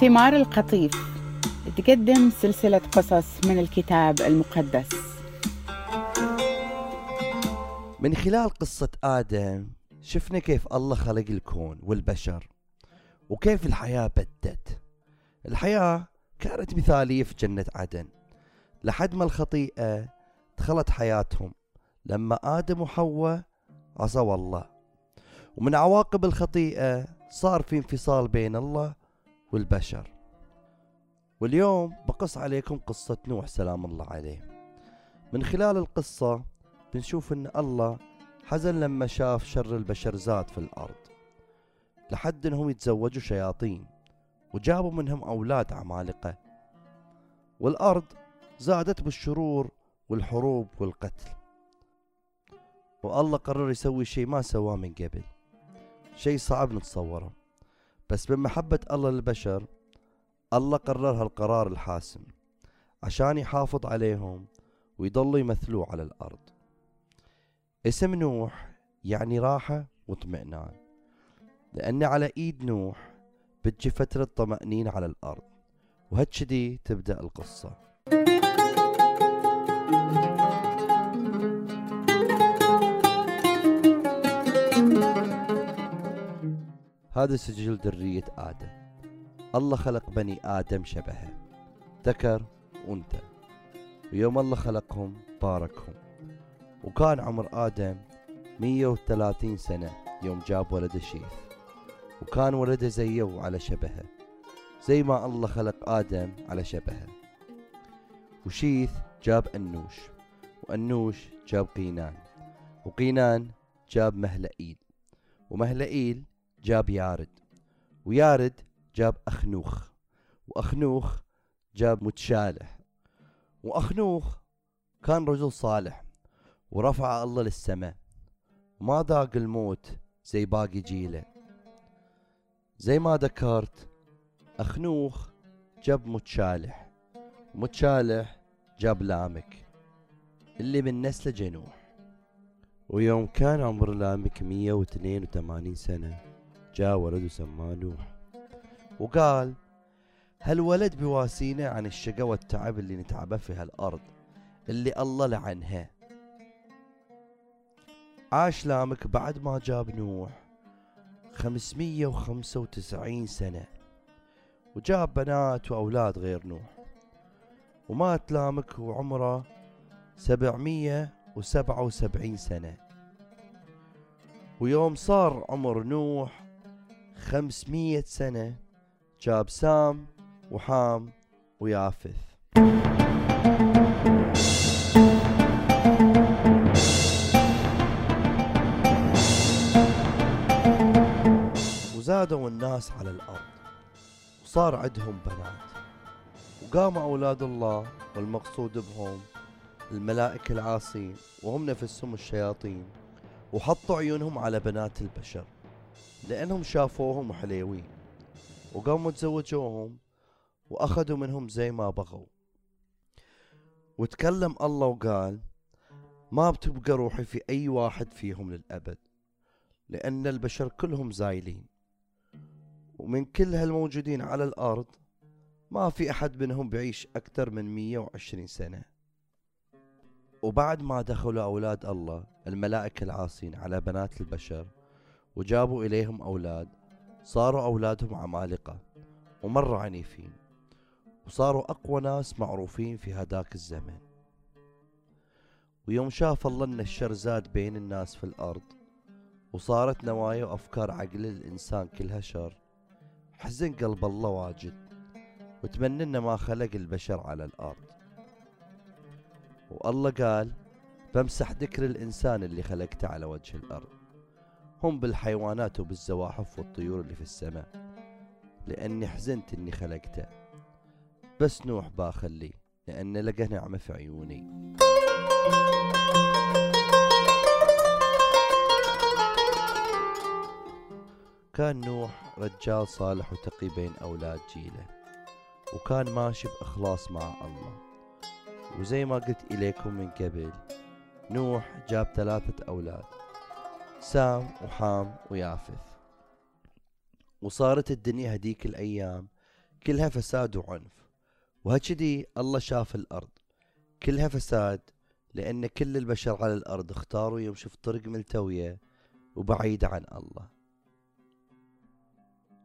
ثمار القطيف. تقدم سلسلة قصص من الكتاب المقدس. من خلال قصة آدم شفنا كيف الله خلق الكون والبشر وكيف الحياة بدت. الحياة كانت مثالية في جنة عدن. لحد ما الخطيئة دخلت حياتهم لما آدم وحواء عصوا الله. ومن عواقب الخطيئة صار في انفصال بين الله والبشر. واليوم بقص عليكم قصة نوح سلام الله عليه. من خلال القصة بنشوف إن الله حزن لما شاف شر البشر زاد في الأرض. لحد إنهم يتزوجوا شياطين وجابوا منهم أولاد عمالقة. والأرض زادت بالشرور والحروب والقتل. والله قرر يسوي شيء ما سواه من قبل. شيء صعب نتصوره. بس من محبة الله للبشر الله قرر هالقرار الحاسم عشان يحافظ عليهم ويضلوا يمثلوه على الأرض. اسم نوح يعني راحة واطمئنان لأن على إيد نوح بتجي فترة طمأنينة على الأرض وهكذي تبدأ القصة. هذا سجل ذرية آدم. الله خلق بني آدم شبهه. ذكر وأنثى. ويوم الله خلقهم باركهم. وكان عمر آدم 130 سنة يوم جاب ولده شيث وكان ولده زيه وعلى شبهه. زي ما الله خلق آدم على شبهه. وشيث جاب أنوش. وأنوش جاب قينان. وقينان جاب مهلئيل. ومهلئيل جاب يارد ويارد جاب أخنوخ وأخنوخ جاب متشالح وأخنوخ كان رجل صالح ورفع الله للسماء. وما ذاق الموت زي باقي جيله. زي ما ذكرت أخنوخ جاب متشالح ومتشالح جاب لامك اللي من نسل جنوح. ويوم كان عمر لامك 182 سنة جاء ولد وسماه نوح. وقال هالولد بيواسينا عن الشقا والتعب اللي نتعبه في هالأرض اللي الله لعنها؟ عاش لامك بعد ما جاب نوح 595 سنة وجاب بنات وأولاد غير نوح. ومات لامك وعمره 777 سنة. ويوم صار عمر نوح خمسمية سنة جاب سام وحام ويافث. وزادوا الناس على الأرض وصار عندهم بنات. وقام أولاد الله والمقصود بهم الملائكة العاصين وهم نفسهم الشياطين وحطوا عيونهم على بنات البشر. لأنهم شافوهم حليوين وقاموا تزوجوهم وأخذوا منهم زي ما بغوا. وتكلم الله وقال ما بتبقى روحي في أي واحد فيهم للأبد لأن البشر كلهم زايلين. ومن كل هالموجودين على الأرض ما في أحد منهم بيعيش أكثر من 120 سنة. وبعد ما دخلوا أولاد الله الملائكة العاصين على بنات البشر وجابوا إليهم أولاد صاروا أولادهم عمالقة ومرة عنيفين وصاروا أقوى ناس معروفين في هداك الزمن. ويوم شاف الله أن الشر زاد بين الناس في الأرض وصارت نوايا وأفكار عقل الإنسان كلها شر. حزن قلب الله واجد وتمنى ما خلق البشر على الأرض. والله قال بمسح ذكر الإنسان اللي خلقته على وجه الأرض. هم بالحيوانات وبالزواحف والطيور اللي في السماء. لأني حزنت إني خلقته. بس نوح باخلي لأن لقى نعمة في عيوني. كان نوح رجال صالح وتقي بين أولاد جيله. وكان ماشي بإخلاص مع الله. وزي ما قلت إليكم من قبل نوح جاب ثلاثة أولاد. سام وحام ويافث. وصارت الدنيا هديك الأيام كلها فساد وعنف. وهكذي الله شاف الأرض. كلها فساد لأن كل البشر على الأرض اختاروا يمشوا في طرق ملتوية وبعيدة عن الله.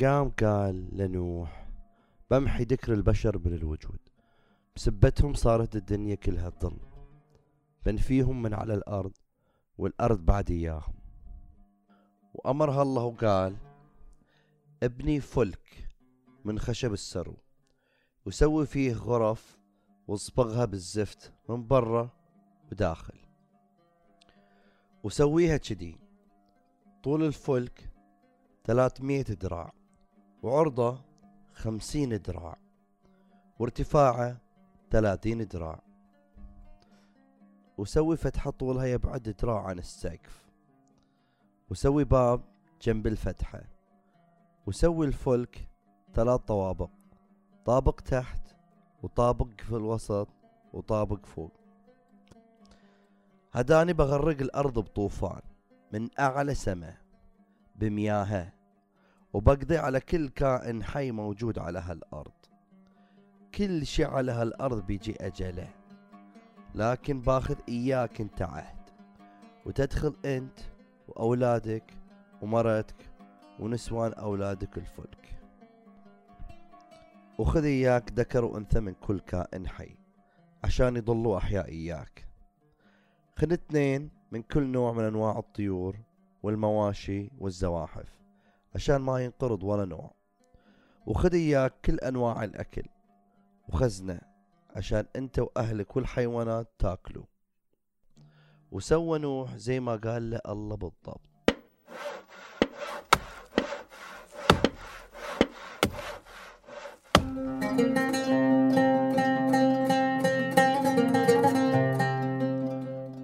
قام قال لنوح بمحي ذكر البشر من الوجود. بسبتهم صارت الدنيا كلها ظلم. بنفيهم من على الأرض والأرض بعد إياهم. وأمرها الله وقال ابني فلك من خشب السرو وسوي فيه غرف واصبغها بالزفت من برا وداخل وسويها كذي طول الفلك 300 ذراع وعرضه 50 ذراع وارتفاعه 30 ذراع وسوي فتحة طولها يبعد ذراع عن السقف. وسوي باب جنب الفتحة وسوي الفلك ثلاث طوابق طابق تحت وطابق في الوسط وطابق فوق. هداني بغرق الأرض بطوفان من أعلى سماء بمياهة وبقضي على كل كائن حي موجود على هالأرض. كل شي على هالأرض بيجي أجله لكن باخذ إياك أنت عهد وتدخل أنت وأولادك ومرتك ونسوان أولادك الفلك. وخذ إياك ذكر وأنثى من كل كائن حي عشان يضلوا أحياء إياك. خذ اثنين من كل نوع من أنواع الطيور والمواشي والزواحف عشان ما ينقرض ولا نوع. وخذ إياك كل أنواع الأكل وخزنة عشان أنت وأهلك والحيوانات تاكلوا وسوى نوح زي ما قال له الله بالضبط.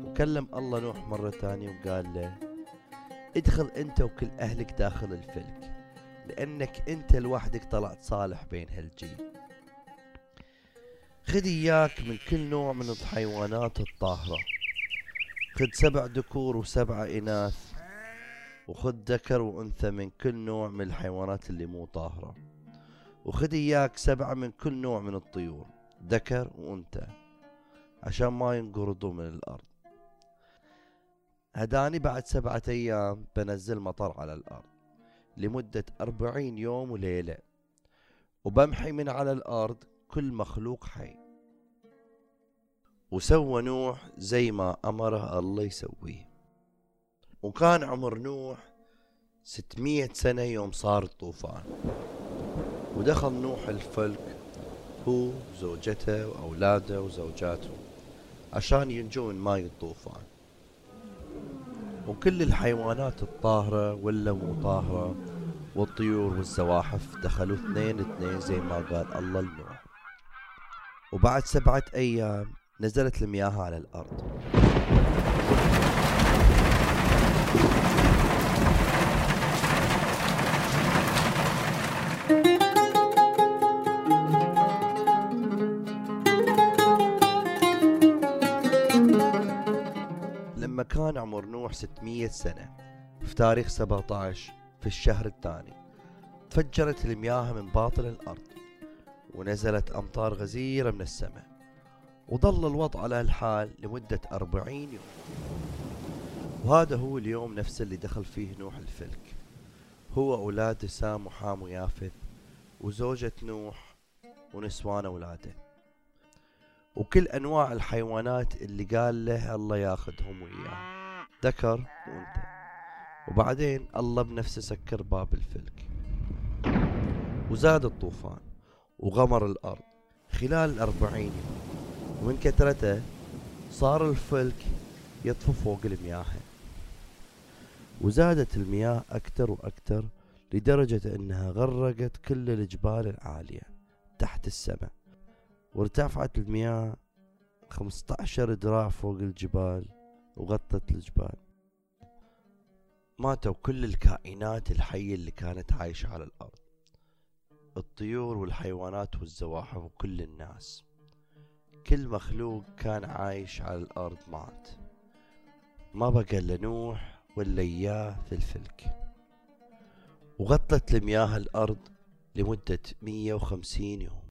وكلم الله نوح مرة ثانية وقال له ادخل أنت وكل أهلك داخل الفلك لأنك أنت لوحدك طلعت صالح بين هالجيل. خذ إياك من كل نوع من الحيوانات الطاهرة. خذ سبع ذكور وسبع إناث وخذ ذكر وأنثى من كل نوع من الحيوانات اللي مو طاهرة. وخذ إياك سبعة من كل نوع من الطيور ذكر وأنثى عشان ما ينقرضوا من الأرض. هداني بعد سبعة أيام بنزل مطر على الأرض لمدة أربعين يوم وليلة وبمحي من على الأرض كل مخلوق حي. وسوى نوح زي ما أمره الله يسويه. وكان عمر نوح ستمية سنة يوم صار الطوفان. ودخل نوح الفلك هو زوجته وأولاده وزوجاته عشان ينجون ماي الطوفان. وكل الحيوانات الطاهرة ولا مو طاهرة والطيور والزواحف دخلوا اثنين اثنين زي ما قال الله لنوح. وبعد سبعة أيام نزلت المياه على الأرض. لما كان عمر نوح 600 سنة في تاريخ 17 في الشهر الثاني تفجرت المياه من باطن الأرض ونزلت أمطار غزيرة من السماء. وظل الوضع على الحال لمدة أربعين يوم. وهذا هو اليوم نفسه اللي دخل فيه نوح الفلك. هو أولاده سام وحام ويافث وزوجة نوح ونسوان أولاده. وكل أنواع الحيوانات اللي قال له الله ياخذهم وياه. ذكر وأنثى. وبعدين الله بنفسه سكر باب الفلك. وزاد الطوفان وغمر الأرض خلال الأربعين يوم. ومن كثرته صار الفلك يطفو فوق المياه. وزادت المياه أكثر وأكثر لدرجة أنها غرقت كل الجبال العالية تحت السماء وارتفعت المياه 15 ذراع فوق الجبال وغطت الجبال. ماتوا كل الكائنات الحية اللي كانت عايشة على الأرض الطيور والحيوانات والزواحف وكل الناس. كل مخلوق كان عايش على الأرض مات ما بقى إلا نوح ولا إياه في الفلك. وغطت المياه الأرض لمدة 150 يوم.